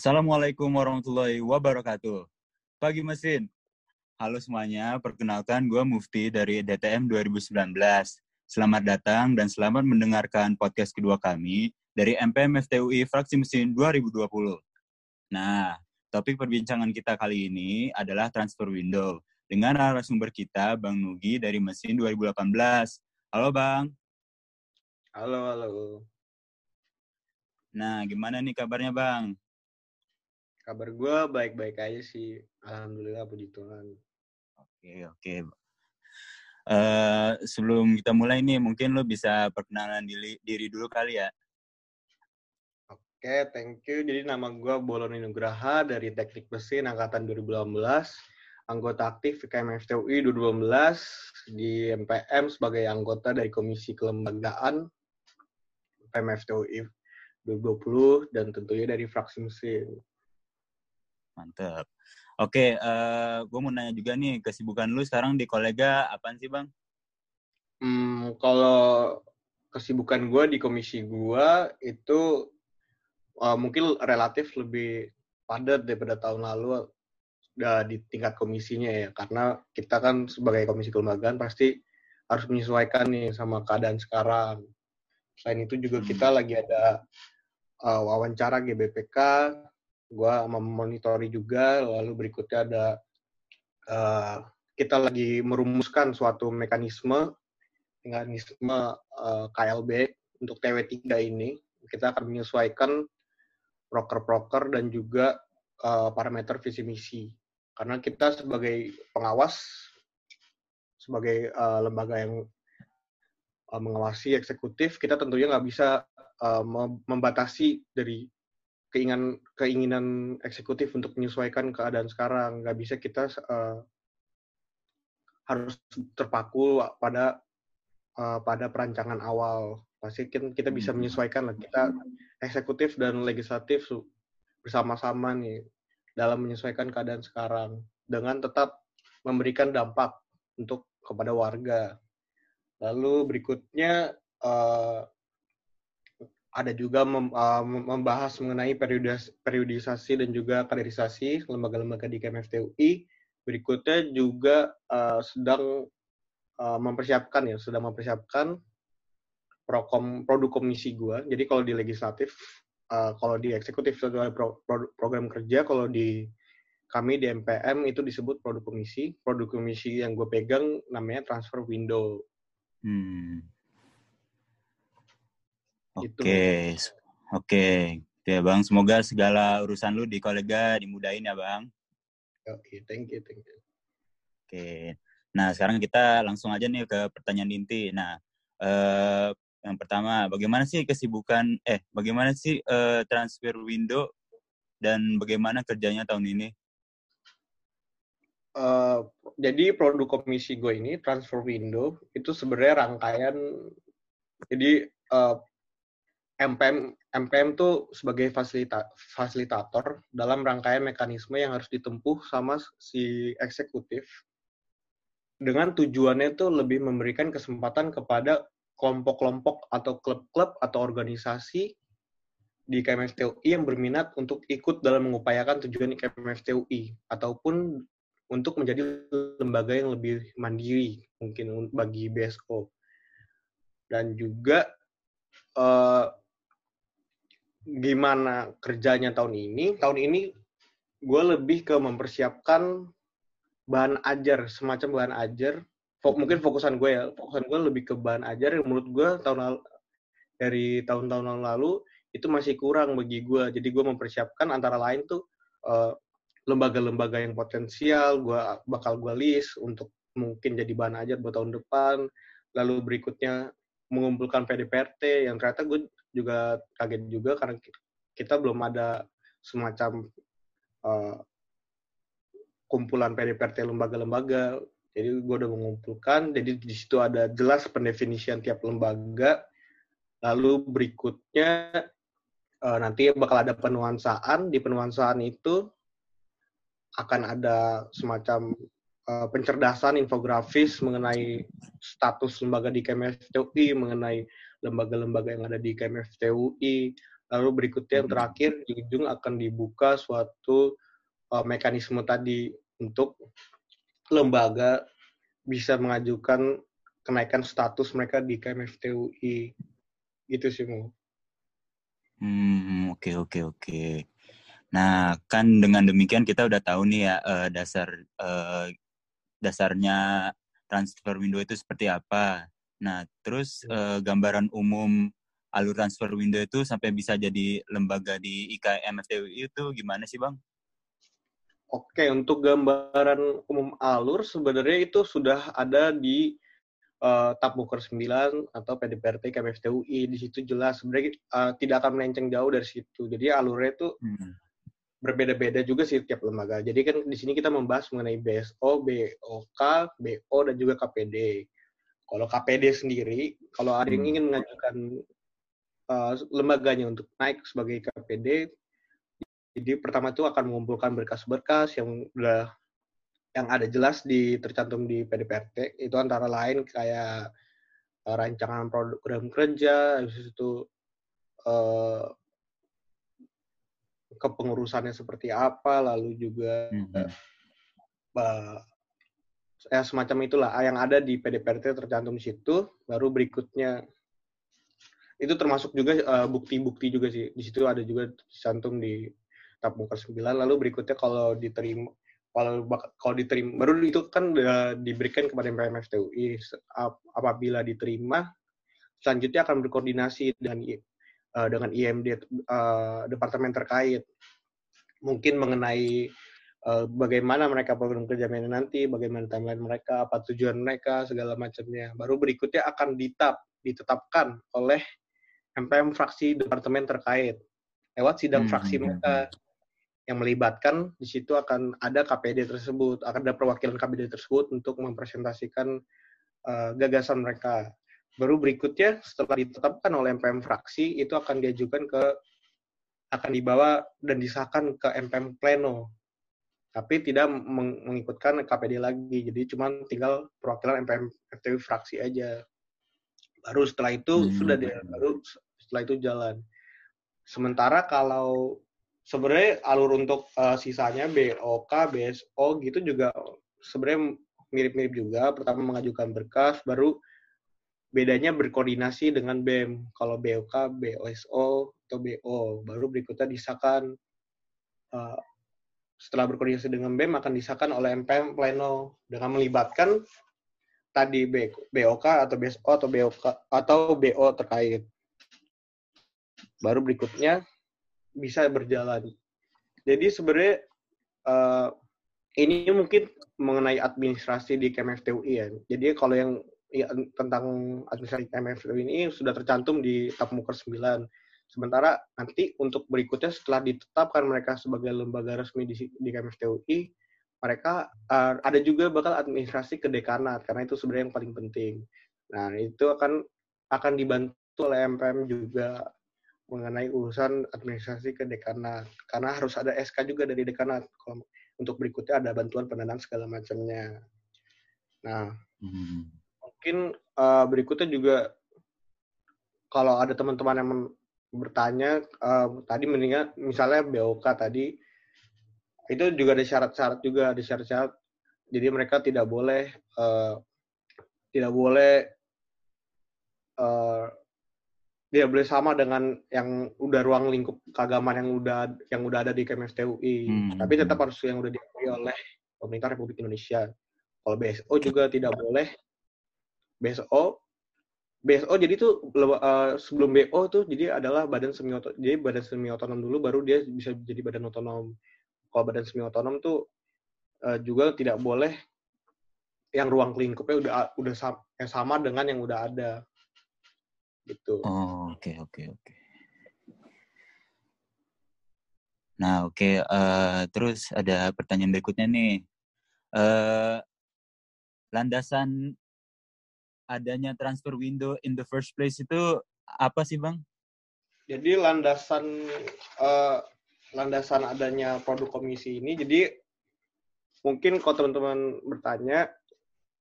Assalamualaikum warahmatullahi wabarakatuh. Pagi mesin. Halo semuanya, perkenalkan gue Mufti dari DTM 2019. Selamat datang dan selamat mendengarkan podcast kedua kami dari MPM FTUI Fraksi Mesin 2020. Nah, topik perbincangan kita kali ini adalah transfer window dengan narasumber kita Bang Nugi dari Mesin 2018. Halo Bang. Halo, halo. Nah, gimana nih kabarnya Bang? Kabar gue baik-baik aja sih. Alhamdulillah, puji Tuhan. Oke, oke. Uh, sebelum kita mulai nih, mungkin lo bisa perkenalan diri, diri dulu kali ya. Oke, thank you. Jadi nama gue Bolon Nugraha dari Teknik Mesin Angkatan 2018. Anggota aktif VKM FTUI 2012 di MPM sebagai anggota dari Komisi Kelembagaan MPM FTUI 2020 dan tentunya dari fraksi mesin. Mantap. Oke, uh, gue mau nanya juga nih, kesibukan lu sekarang di kolega apaan sih, Bang? Hmm, kalau kesibukan gue di komisi gue itu uh, mungkin relatif lebih padat daripada tahun lalu uh, di tingkat komisinya ya, karena kita kan sebagai komisi kelembagaan pasti harus menyesuaikan nih sama keadaan sekarang. Selain itu juga kita hmm. lagi ada uh, wawancara GBPK gue memonitori juga lalu berikutnya ada uh, kita lagi merumuskan suatu mekanisme mekanisme uh, KLB untuk TW3 ini. Kita akan menyesuaikan proker-proker dan juga uh, parameter visi misi. Karena kita sebagai pengawas sebagai uh, lembaga yang uh, mengawasi eksekutif kita tentunya nggak bisa uh, membatasi dari keinginan keinginan eksekutif untuk menyesuaikan keadaan sekarang. Nggak bisa kita uh, harus terpaku pada uh, pada perancangan awal. Pasti kan kita bisa hmm. menyesuaikan lah. Kita eksekutif dan legislatif bersama-sama nih dalam menyesuaikan keadaan sekarang dengan tetap memberikan dampak untuk kepada warga. Lalu berikutnya uh, ada juga mem, uh, membahas mengenai periodis, periodisasi dan juga kaderisasi lembaga-lembaga di KMFTUI. Berikutnya juga uh, sedang uh, mempersiapkan ya, sedang mempersiapkan prokom, produk komisi gua. Jadi kalau di legislatif, uh, kalau di eksekutif itu pro, pro, program kerja, kalau di kami di MPM itu disebut produk komisi. Produk komisi yang gue pegang namanya transfer window. Hmm. Gitu. Oke, oke, oke bang. Semoga segala urusan lu di kolega dimudahin ya bang. Oke, okay, thank you, thank you. Oke, nah sekarang kita langsung aja nih ke pertanyaan inti. Nah, eh, yang pertama, bagaimana sih kesibukan, eh, bagaimana sih eh, transfer window dan bagaimana kerjanya tahun ini? Uh, jadi produk komisi gue ini transfer window itu sebenarnya rangkaian jadi uh, MPM MPM tuh sebagai fasilita, fasilitator dalam rangkaian mekanisme yang harus ditempuh sama si eksekutif dengan tujuannya itu lebih memberikan kesempatan kepada kelompok-kelompok atau klub-klub atau organisasi di KMFTUI yang berminat untuk ikut dalam mengupayakan tujuan KMFTUI ataupun untuk menjadi lembaga yang lebih mandiri mungkin bagi BSO dan juga uh, gimana kerjanya tahun ini. Tahun ini gue lebih ke mempersiapkan bahan ajar, semacam bahan ajar. Fok, mungkin fokusan gue ya, fokusan gue lebih ke bahan ajar yang menurut gue tahun lalu, dari tahun-tahun lalu itu masih kurang bagi gue. Jadi gue mempersiapkan antara lain tuh lembaga lembaga-lembaga yang potensial, gue bakal gue list untuk mungkin jadi bahan ajar buat tahun depan. Lalu berikutnya mengumpulkan PDPRT yang ternyata gue juga kaget juga karena kita belum ada semacam uh, kumpulan PDPRT lembaga-lembaga. Jadi gue udah mengumpulkan, jadi di situ ada jelas pendefinisian tiap lembaga. Lalu berikutnya uh, nanti bakal ada penuansaan. Di penuansaan itu akan ada semacam uh, pencerdasan infografis mengenai status lembaga di KMFTUI, mengenai lembaga-lembaga yang ada di KMFTUI, Lalu berikutnya yang Hmm. terakhir di ujung akan dibuka suatu uh, mekanisme tadi untuk lembaga bisa mengajukan kenaikan status mereka di KMFTUI. Gitu sih, Mu. Hmm, oke oke oke. Nah, kan dengan demikian kita udah tahu nih ya eh, dasar eh, dasarnya transfer window itu seperti apa. Nah, terus eh, gambaran umum alur transfer window itu sampai bisa jadi lembaga di IKM FTUI itu gimana sih, Bang? Oke, untuk gambaran umum alur sebenarnya itu sudah ada di uh, Tapmuker 9 atau PDPRT KMFTUI. Di situ jelas sebenarnya uh, tidak akan melenceng jauh dari situ. Jadi alurnya itu Hmm. berbeda-beda juga sih tiap lembaga. Jadi kan di sini kita membahas mengenai BSO, BOK, BO dan juga KPD. Kalau KPD sendiri, kalau ada yang Hmm. ingin mengajukan uh, lembaganya untuk naik sebagai KPD, jadi pertama itu akan mengumpulkan berkas-berkas yang udah yang ada jelas di tercantum di PDPRT itu antara lain kayak uh, rancangan program kerja, habis itu uh, kepengurusannya seperti apa, lalu juga Hmm. uh, ya semacam itulah yang ada di PDPRT tercantum di situ. Baru berikutnya itu termasuk juga uh, bukti-bukti juga sih. Di situ ada juga tercantum di Tapmuker 9. Lalu berikutnya kalau diterima kalau kalau diterima baru itu kan udah diberikan kepada Se- ap- apabila diterima selanjutnya akan berkoordinasi dengan I- uh, dengan IMD uh, departemen terkait mungkin mengenai uh, bagaimana mereka program kerja mainnya nanti, bagaimana timeline mereka, apa tujuan mereka, segala macamnya. Baru berikutnya akan ditap, ditetapkan oleh MPM fraksi departemen terkait lewat sidang Hmm, fraksi hmm, mereka yang melibatkan di situ akan ada KPD tersebut, akan ada perwakilan KPD tersebut untuk mempresentasikan uh, gagasan mereka. Baru berikutnya setelah ditetapkan oleh MPM fraksi itu akan diajukan ke akan dibawa dan disahkan ke MPM pleno. Tapi tidak meng- mengikutkan KPD lagi. Jadi cuma tinggal perwakilan MPM FTW fraksi aja. Baru setelah itu Hmm. sudah dia baru setelah itu jalan. Sementara kalau sebenarnya alur untuk uh, sisanya BOK, BSO gitu juga sebenarnya mirip-mirip juga. Pertama mengajukan berkas, baru bedanya berkoordinasi dengan BEM. Kalau BOK, BOSO, atau BO. Baru berikutnya disahkan uh, setelah berkoordinasi dengan BEM akan disahkan oleh MPM Pleno dengan melibatkan tadi BOK atau BSO atau BOK atau BO terkait. Baru berikutnya bisa berjalan. Jadi sebenarnya uh, ini mungkin mengenai administrasi di KMFTUI ya. Jadi kalau yang ya, tentang administrasi KMFTUI ini sudah tercantum di Tapmuker 9. Sementara nanti untuk berikutnya setelah ditetapkan mereka sebagai lembaga resmi di, di KMFTUI, mereka uh, ada juga bakal administrasi ke dekanat karena itu sebenarnya yang paling penting. Nah, itu akan akan dibantu oleh MPM juga mengenai urusan administrasi ke dekanat karena harus ada SK juga dari dekanat untuk berikutnya ada bantuan pendanaan segala macamnya. Nah, Hmm. mungkin uh, berikutnya juga kalau ada teman-teman yang bertanya uh, tadi mendingan misalnya BOK tadi itu juga ada syarat-syarat juga ada syarat-syarat. Jadi mereka tidak boleh uh, tidak boleh uh, tidak boleh sama dengan yang udah ruang lingkup keagamaan yang udah yang udah ada di KMFTUI Hmm. tapi tetap harus yang udah diakui oleh pemerintah Republik Indonesia. Kalau BSO juga tidak boleh BSO BSO jadi tuh uh, sebelum BO tuh jadi adalah badan semi otonom jadi badan semi otonom dulu baru dia bisa jadi badan otonom kalau badan semi otonom tuh uh, juga tidak boleh yang ruang lingkupnya udah udah sama, sama dengan yang udah ada gitu Oh, oke oke oke. Nah, oke eh, terus ada pertanyaan berikutnya nih. Eh landasan adanya transfer window in the first place itu apa sih, Bang? Jadi landasan uh, landasan adanya produk komisi ini, jadi mungkin kalau teman-teman bertanya,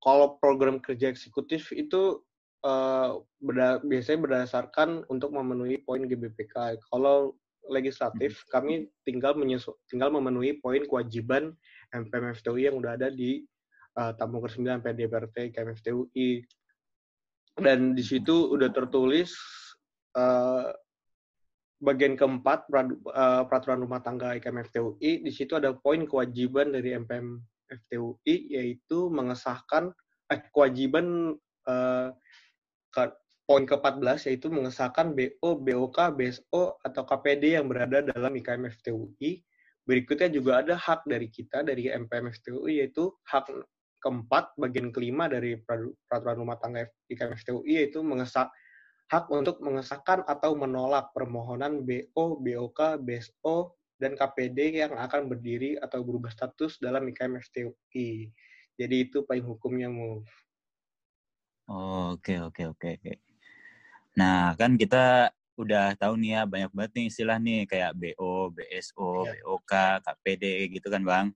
kalau program kerja eksekutif itu uh, berda biasanya berdasarkan untuk memenuhi poin GBPK. Kalau legislatif, hmm. kami tinggal menyesu tinggal memenuhi poin kewajiban MPMFTUI yang udah ada di uh, tamu ke-9 PDPRT KMFTUI. Dan di situ udah tertulis uh, bagian keempat peraturan rumah tangga IKM FTUI di situ ada poin kewajiban dari MPM FTUI yaitu mengesahkan eh, kewajiban eh, ke, poin ke-14 yaitu mengesahkan BO, BOK, BSO atau KPD yang berada dalam IKM FTUI. Berikutnya juga ada hak dari kita dari MPM FTUI yaitu hak keempat bagian kelima dari peraturan rumah tangga IKM FTUI yaitu mengesah hak untuk mengesahkan atau menolak permohonan BO, BOK, BSO, dan KPD yang akan berdiri atau berubah status dalam IKM FTUI. Jadi itu payung hukumnya, Mu. Oke, oke, oke. Nah, kan kita udah tahu nih ya, banyak banget nih istilah nih, kayak BO, BSO, ya. BOK, KPD, gitu kan, Bang?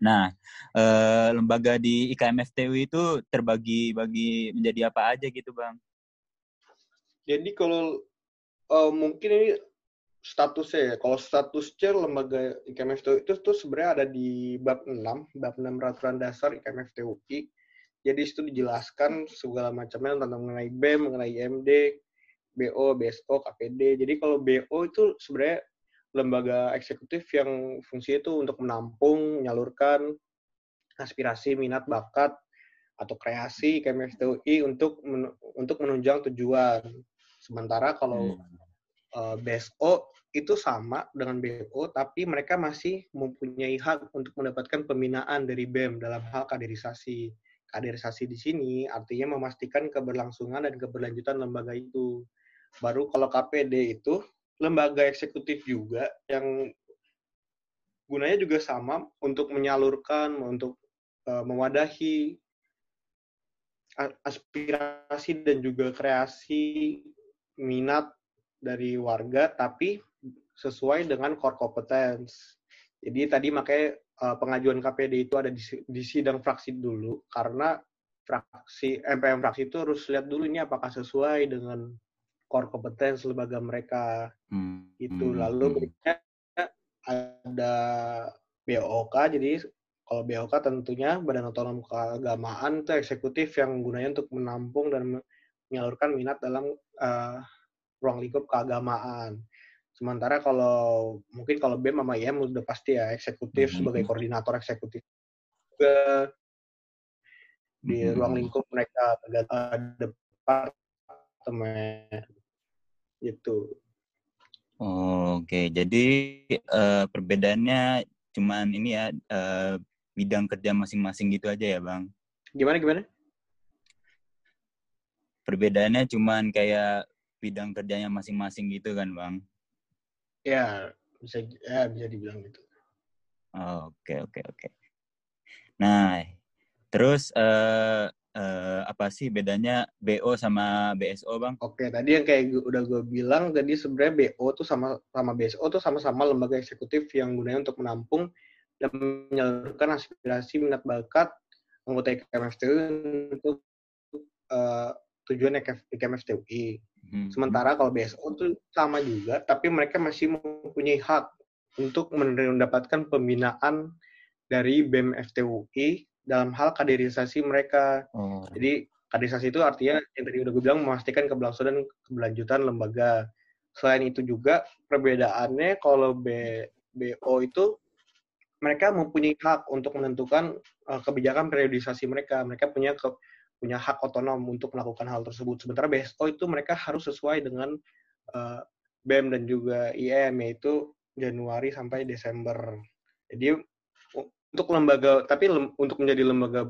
Nah, eh, lembaga di IKM FTUI itu terbagi-bagi menjadi apa aja gitu, Bang? Jadi kalau uh, mungkin ini statusnya ya. Kalau statusnya lembaga IKMFTUI itu tuh sebenarnya ada di bab 6, bab 6 peraturan dasar IKMFTUI. Jadi itu dijelaskan segala macamnya tentang mengenai BEM, mengenai IMD, BO, BSO, KPD. Jadi kalau BO itu sebenarnya lembaga eksekutif yang fungsinya itu untuk menampung, menyalurkan aspirasi, minat, bakat, atau kreasi KMFTUI untuk men untuk menunjang tujuan. Sementara kalau hmm. uh, eh, BSO itu sama dengan BO, tapi mereka masih mempunyai hak untuk mendapatkan pembinaan dari BEM dalam hal kaderisasi. Kaderisasi di sini artinya memastikan keberlangsungan dan keberlanjutan lembaga itu. Baru kalau KPD itu lembaga eksekutif juga yang gunanya juga sama untuk menyalurkan, untuk uh, mewadahi aspirasi dan juga kreasi minat dari warga tapi sesuai dengan core competence. Jadi tadi makanya uh, pengajuan KPD itu ada di, di sidang fraksi dulu karena fraksi MPM fraksi itu harus lihat dulu ini apakah sesuai dengan core competence lembaga mereka. Hmm. Itu lalu hmm. berikutnya ada BOK jadi kalau BOK tentunya Badan Otonom Keagamaan itu eksekutif yang gunanya untuk menampung dan menyalurkan minat dalam uh, ruang lingkup keagamaan. Sementara kalau mungkin kalau BEM sama IM udah pasti ya eksekutif mm-hmm. sebagai koordinator eksekutif juga di mm-hmm. ruang lingkup mereka uh, departemen itu. Oh, Oke, okay. jadi uh, perbedaannya cuman ini ya uh, bidang kerja masing-masing gitu aja ya, Bang? Gimana gimana? perbedaannya cuman kayak bidang kerjanya masing-masing gitu kan bang ya bisa ya bisa dibilang gitu oke oke oke nah terus uh, uh, apa sih bedanya BO sama BSO bang oke tadi yang kayak udah gue bilang tadi sebenarnya BO tuh sama sama BSO tuh sama-sama lembaga eksekutif yang gunanya untuk menampung dan menyalurkan aspirasi minat bakat anggota KMFTU untuk uh, tujuan IKMF TUI. Hmm. Sementara kalau BSO itu sama juga, tapi mereka masih mempunyai hak untuk mendapatkan pembinaan dari BEM FTUI dalam hal kaderisasi mereka. Oh. Jadi kaderisasi itu artinya yang tadi udah gue bilang memastikan keberlangsungan dan keberlanjutan lembaga. Selain itu juga perbedaannya kalau B, BO itu mereka mempunyai hak untuk menentukan uh, kebijakan periodisasi mereka. Mereka punya ke, punya hak otonom untuk melakukan hal tersebut. Sementara BSO itu mereka harus sesuai dengan uh, BEM dan juga IEM yaitu Januari sampai Desember. Jadi untuk lembaga tapi lem, untuk menjadi lembaga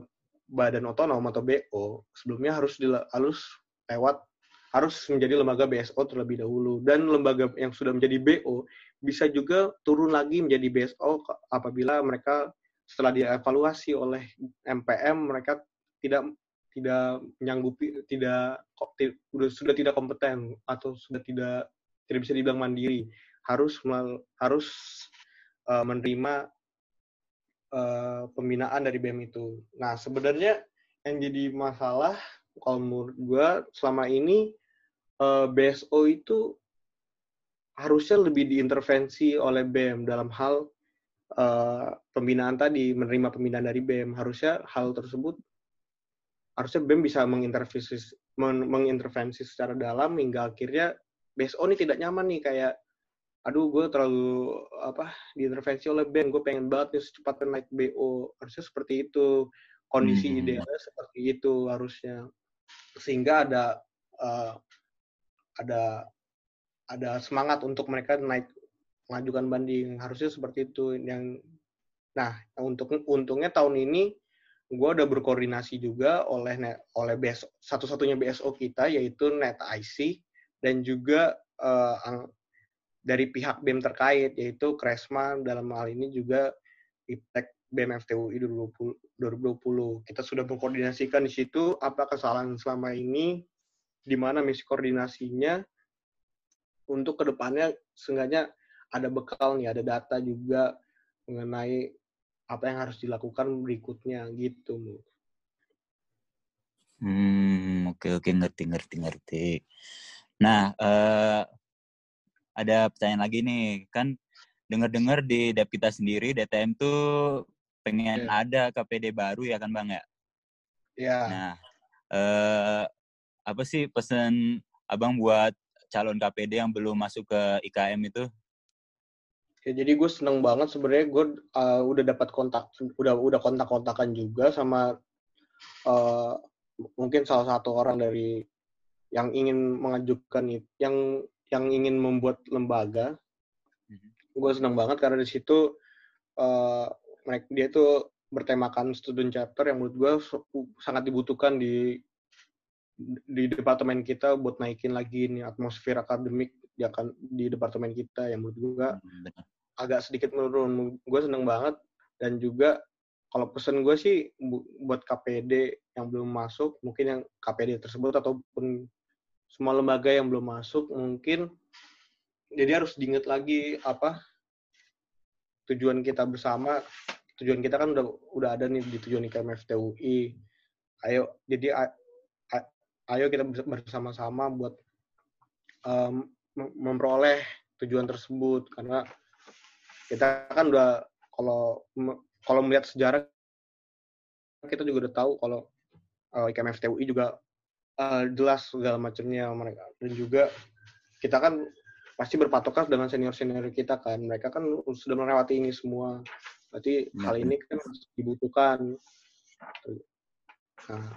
badan otonom atau BO sebelumnya harus di, harus lewat harus menjadi lembaga BSO terlebih dahulu. Dan lembaga yang sudah menjadi BO bisa juga turun lagi menjadi BSO apabila mereka setelah dievaluasi oleh MPM mereka tidak tidak menyanggupi tidak sudah sudah tidak kompeten atau sudah tidak tidak bisa dibilang mandiri. Harus harus uh, menerima uh, pembinaan dari BEM itu. Nah sebenarnya yang jadi masalah kalau menurut gue selama ini uh, eh, BSO itu harusnya lebih diintervensi oleh BEM dalam hal uh, pembinaan tadi menerima pembinaan dari BEM harusnya hal tersebut harusnya BEM bisa mengintervensi mengintervensi secara dalam hingga akhirnya BSO ini tidak nyaman nih kayak aduh gue terlalu apa diintervensi oleh BEM gue pengen banget nih secepatnya naik BO harusnya seperti itu. Kondisi hmm. idealnya seperti itu harusnya. Sehingga ada uh, ada ada semangat untuk mereka naik mengajukan banding. Harusnya seperti itu. Yang nah untuk untungnya tahun ini gue udah berkoordinasi juga oleh oleh BS, satu-satunya BSO kita yaitu Net IC dan juga uh, dari pihak BEM terkait yaitu Kresma dalam hal ini juga IPTEK BEM FTUI 2020. Kita sudah mengkoordinasikan di situ apa kesalahan selama ini, di mana misi koordinasinya untuk ke depannya seenggaknya ada bekal nih, ada data juga mengenai apa yang harus dilakukan berikutnya gitu. Hmm, oke oke ngerti ngerti ngerti. Nah, uh, ada pertanyaan lagi nih, kan dengar-dengar di dep kita sendiri DTM tuh pengen yeah. ada KPD baru ya kan Bang ya? Iya. Yeah. Nah, uh, apa sih pesan Abang buat calon KPD yang belum masuk ke IKM itu? Ya, jadi gue seneng banget sebenarnya gue uh, udah dapat kontak, udah udah kontak-kontakan juga sama uh, mungkin salah satu orang dari yang ingin mengajukan itu, yang yang ingin membuat lembaga. Mm-hmm. Gue seneng banget karena di situ uh, mereka dia tuh bertemakan student chapter yang menurut gue sangat dibutuhkan di di departemen kita buat naikin lagi nih atmosfer akademik di akan di departemen kita yang menurut gue hmm, agak sedikit menurun. Gue seneng banget dan juga kalau pesen gue sih buat KPD yang belum masuk, mungkin yang KPD tersebut ataupun semua lembaga yang belum masuk mungkin jadi harus diingat lagi apa tujuan kita bersama. Tujuan kita kan udah udah ada nih di tujuan IKM FTUI ayo jadi ayo kita bersama-sama buat um, memperoleh tujuan tersebut. Karena kita kan udah kalau kalau melihat sejarah kita juga udah tahu kalau uh, IKM FTUI juga uh, jelas segala macamnya mereka. Dan juga kita kan pasti berpatokan dengan senior senior kita kan. Mereka kan sudah melewati ini semua. Berarti hal ini kan dibutuhkan. Nah,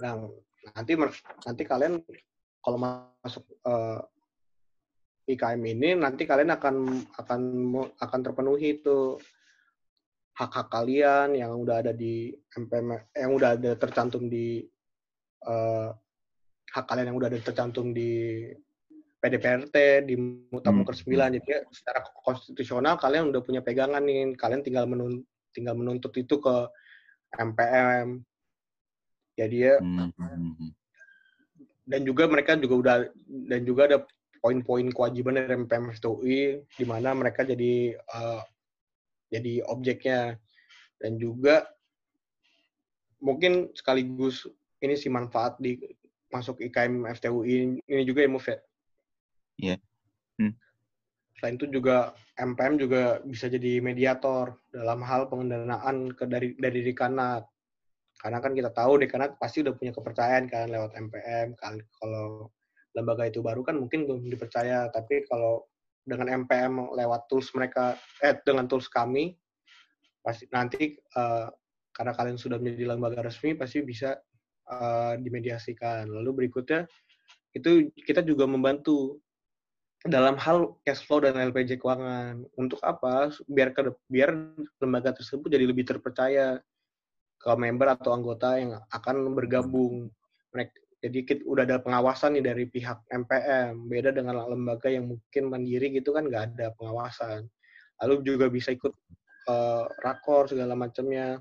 nah nanti nanti kalian kalau masuk uh, IKM ini nanti kalian akan akan akan terpenuhi itu hak-hak kalian yang udah ada di MPM yang udah ada tercantum di uh, hak kalian yang udah ada tercantum di PDPRT di Mutamuker hmm. 9 jadi ya, secara konstitusional kalian udah punya pegangan nih. Kalian tinggal menuntut tinggal menuntut itu ke MPM jadi ya hmm, dan juga mereka juga udah dan juga ada poin-poin kewajiban dari MPM FTUI di mana mereka jadi uh, jadi objeknya. Dan juga mungkin sekaligus ini sih manfaat di masuk IKM FTUI ini juga ya Move ya. Iya. Hmm. Selain itu juga MPM juga bisa jadi mediator dalam hal pengendaraan ke dari dari dekanat. Karena kan kita tahu dekanat pasti udah punya kepercayaan kan lewat MPM. Kalau lembaga itu baru kan mungkin belum dipercaya tapi kalau dengan MPM lewat tools mereka eh dengan tools kami pasti nanti uh, karena kalian sudah menjadi lembaga resmi pasti bisa uh, dimediasikan. Lalu berikutnya itu kita juga membantu dalam hal cash flow dan LPJ keuangan. Untuk apa? Biar ke biar lembaga tersebut jadi lebih terpercaya ke member atau anggota yang akan bergabung. Jadi kita udah ada pengawasan nih dari pihak MPM beda dengan lembaga yang mungkin mandiri gitu kan nggak ada pengawasan. Lalu juga bisa ikut uh, rakor segala macamnya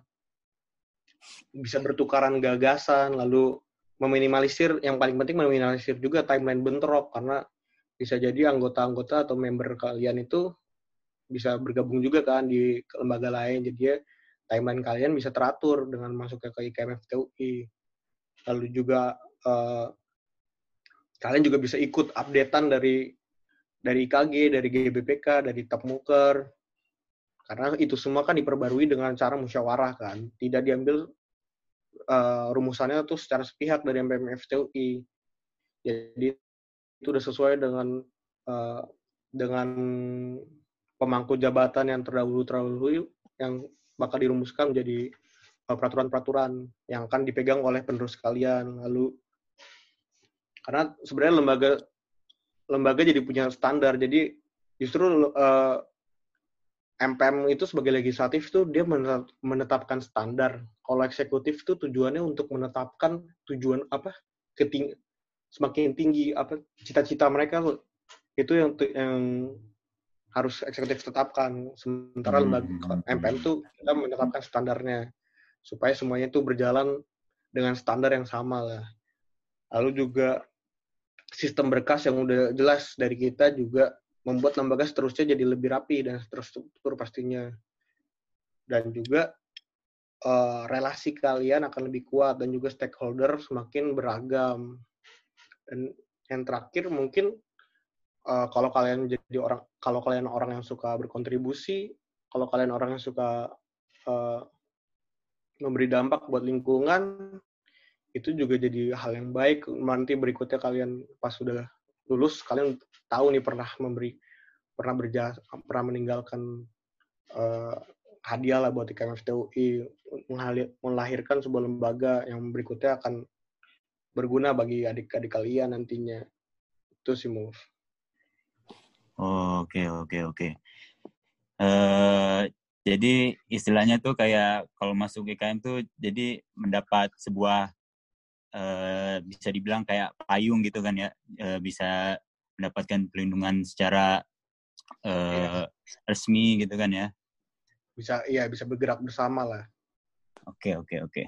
bisa bertukaran gagasan lalu meminimalisir yang paling penting meminimalisir juga timeline bentrok karena bisa jadi anggota-anggota atau member kalian itu bisa bergabung juga kan di lembaga lain jadi ya timeline kalian bisa teratur dengan masuknya ke IKMF TUI lalu juga uh, kalian juga bisa ikut updatean dari dari IKG, dari GBPK, dari Tapmuker. Karena itu semua kan diperbarui dengan cara musyawarah kan, tidak diambil uh, rumusannya tuh secara sepihak dari MPM FTUI. Jadi itu udah sesuai dengan uh, dengan pemangku jabatan yang terdahulu-terdahulu yang bakal dirumuskan menjadi eh, peraturan-peraturan yang akan dipegang oleh penerus kalian. Lalu karena sebenarnya lembaga lembaga jadi punya standar. Jadi justru uh, MPM itu sebagai legislatif itu dia menetapkan standar. Kalau eksekutif itu tujuannya untuk menetapkan tujuan apa keting semakin tinggi apa cita-cita mereka itu yang yang harus eksekutif tetapkan. Sementara lembaga MPM itu kita menetapkan standarnya supaya semuanya itu berjalan dengan standar yang sama lah. Lalu juga sistem berkas yang udah jelas dari kita juga membuat lembaga seterusnya jadi lebih rapi dan terstruktur pastinya. Dan juga uh, relasi kalian akan lebih kuat dan juga stakeholder semakin beragam. Dan yang terakhir mungkin uh, kalau kalian jadi orang kalau kalian orang yang suka berkontribusi, kalau kalian orang yang suka uh, memberi dampak buat lingkungan, itu juga jadi hal yang baik nanti berikutnya kalian pas sudah lulus kalian tahu nih pernah memberi pernah berjasa pernah meninggalkan uh, hadiah lah buat IKM FTUI melahirkan sebuah lembaga yang berikutnya akan berguna bagi adik-adik kalian nantinya. Itu sih move. Oke oke oke. Uh, jadi istilahnya tuh kayak kalau masuk IKM tuh jadi mendapat sebuah uh, bisa dibilang kayak payung gitu kan ya uh, bisa mendapatkan pelindungan secara uh, resmi gitu kan ya. Bisa iya bisa bergerak bersama lah. Oke oke oke.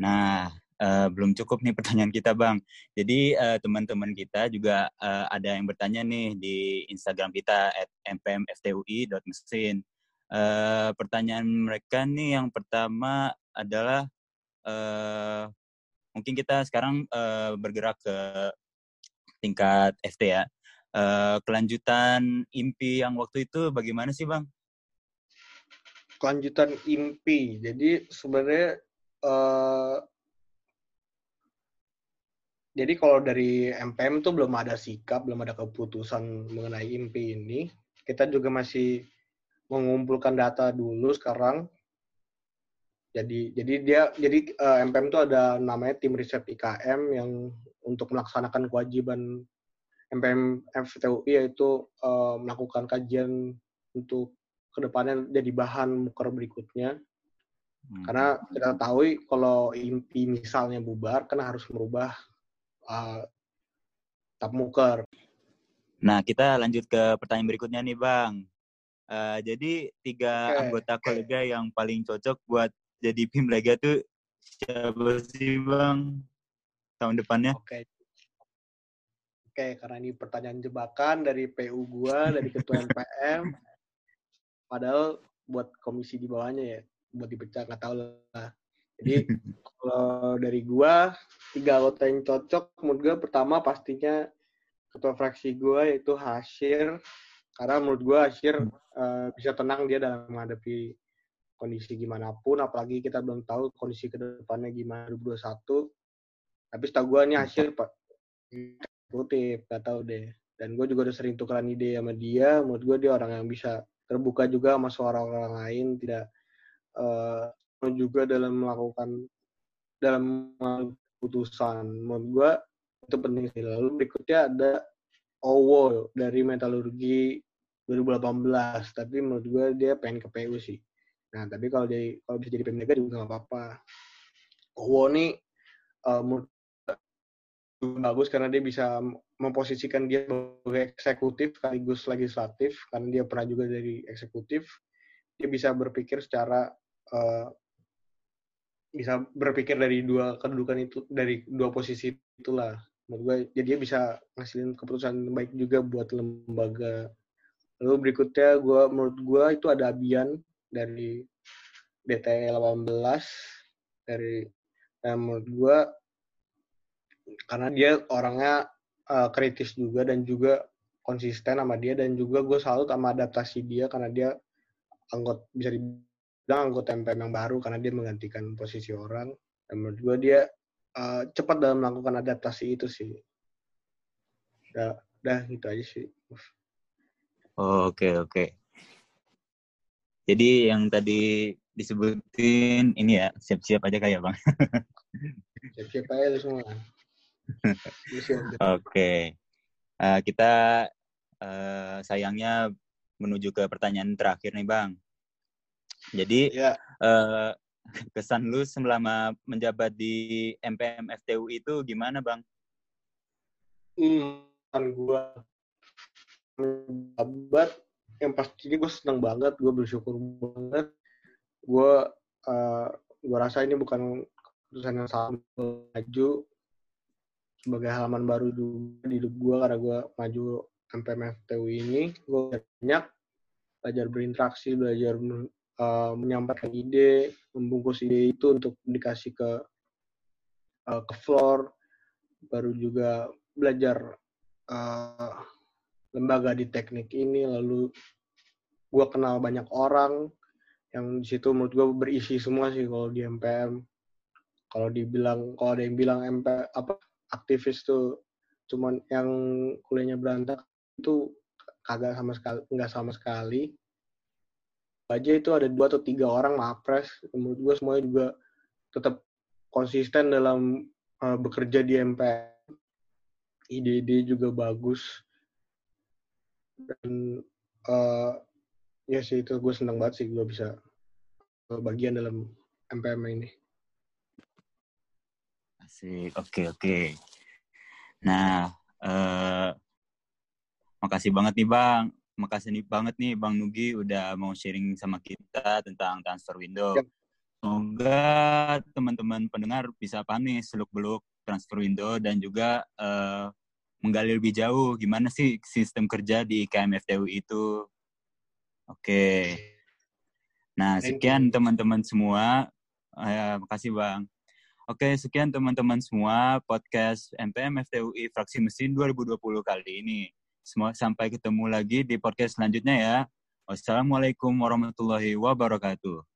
Nah uh, belum cukup nih pertanyaan kita bang. Jadi uh, teman-teman kita juga uh, ada yang bertanya nih di Instagram kita at mpmftui.mesin uh, pertanyaan mereka nih yang pertama adalah uh, mungkin kita sekarang uh, bergerak ke tingkat FT ya. Uh, kelanjutan impi yang waktu itu bagaimana sih bang? Kelanjutan impi, jadi sebenarnya uh, jadi kalau dari MPM tuh belum ada sikap, belum ada keputusan mengenai impi ini. Kita juga masih mengumpulkan data dulu sekarang jadi jadi dia jadi uh, MPM itu ada namanya tim riset IKM yang untuk melaksanakan kewajiban MPM FTUI yaitu uh, melakukan kajian untuk ke depannya jadi bahan muker berikutnya. Hmm. Karena kita tahu kalau inti misalnya bubar kan harus merubah uh, tap muker. Nah, kita lanjut ke pertanyaan berikutnya nih, Bang. Uh, jadi tiga okay. anggota kolega yang paling cocok buat jadi PIM Lega tuh siapa sih Bang tahun depannya? Oke. Oke, karena ini pertanyaan jebakan dari PU gua, dari ketua NPM. Padahal buat komisi di bawahnya ya, buat dipecah nggak tahu lah. Jadi kalau dari gua tiga anggota yang cocok menurut gua pertama pastinya ketua fraksi gua yaitu Hashir karena menurut gua Hashir uh, bisa tenang dia dalam menghadapi kondisi gimana pun, apalagi kita belum tahu kondisi ke depannya gimana 2021 tapi setahu gue nih hasil pak kutip gak tahu deh. Dan gue juga udah sering tukeran ide sama dia. Menurut gue dia orang yang bisa terbuka juga sama suara orang lain tidak uh, juga dalam melakukan dalam keputusan. Menurut gue itu penting sih. Lalu berikutnya ada Owo dari metalurgi 2018 tapi menurut gue dia pengen ke PU sih Nah, tapi kalau jadi kalau bisa jadi pemega juga nggak apa-apa. Owo nih uh, menurut bagus karena dia bisa memposisikan dia sebagai eksekutif sekaligus legislatif karena dia pernah juga dari eksekutif. Dia bisa berpikir secara uh, bisa berpikir dari dua kedudukan itu dari dua posisi itulah. Menurut gue jadi dia bisa ngasilin keputusan baik juga buat lembaga. Lalu berikutnya gue menurut gue itu ada Abian dari DT 18 dari dan menurut gue karena dia orangnya uh, kritis juga dan juga konsisten sama dia dan juga gue salut sama adaptasi dia karena dia anggota bisa dibilang anggota MPM yang baru karena dia menggantikan posisi orang. Dan menurut gue dia uh, cepat dalam melakukan adaptasi itu sih. Udah udah gitu aja sih. Oh, oke oke jadi yang tadi disebutin ini ya siap-siap aja kayak bang siap-siap aja semua Oke, okay. uh, eh, kita uh, sayangnya menuju ke pertanyaan terakhir nih bang. Jadi yeah. Ya. uh, kesan lu selama menjabat di MPM FTU itu gimana bang? Hmm, gua menjabat yang pasti gue seneng banget, gue bersyukur banget. Gue uh, gue rasa ini bukan keputusan yang salah maju sebagai halaman baru di hidup gue karena gue maju MPMFTU ini gue banyak belajar berinteraksi belajar uh, menyampaikan ide membungkus ide itu untuk dikasih ke uh, ke floor baru juga belajar uh, lembaga di teknik ini lalu gue kenal banyak orang yang di situ menurut gue berisi semua sih kalau di MPM kalau dibilang kalau ada yang bilang MP apa aktivis tuh cuman yang kuliahnya berantak itu kagak sama sekali nggak sama sekali. Aja itu ada dua atau tiga orang mapres menurut gue semuanya juga tetap konsisten dalam uh, bekerja di MPR ide-ide juga bagus dan uh, ya sih itu gue senang banget sih gue bisa bagian dalam MPM ini Asik, oke oke. Nah, eh, makasih banget nih Bang. Makasih nih banget nih Bang Nugi udah mau sharing sama kita tentang transfer window. Ya. Semoga teman-teman pendengar bisa paham nih seluk-beluk transfer window dan juga eh, menggali lebih jauh gimana sih sistem kerja di KMFTU itu. Oke. Nah, sekian teman-teteman semua. Eh, makasih Bang. Oke, sekian teman-teman semua podcast MPM FTUI Fraksi Mesin 2020 kali ini. Semua sampai ketemu lagi di podcast selanjutnya ya. Wassalamualaikum warahmatullahi wabarakatuh.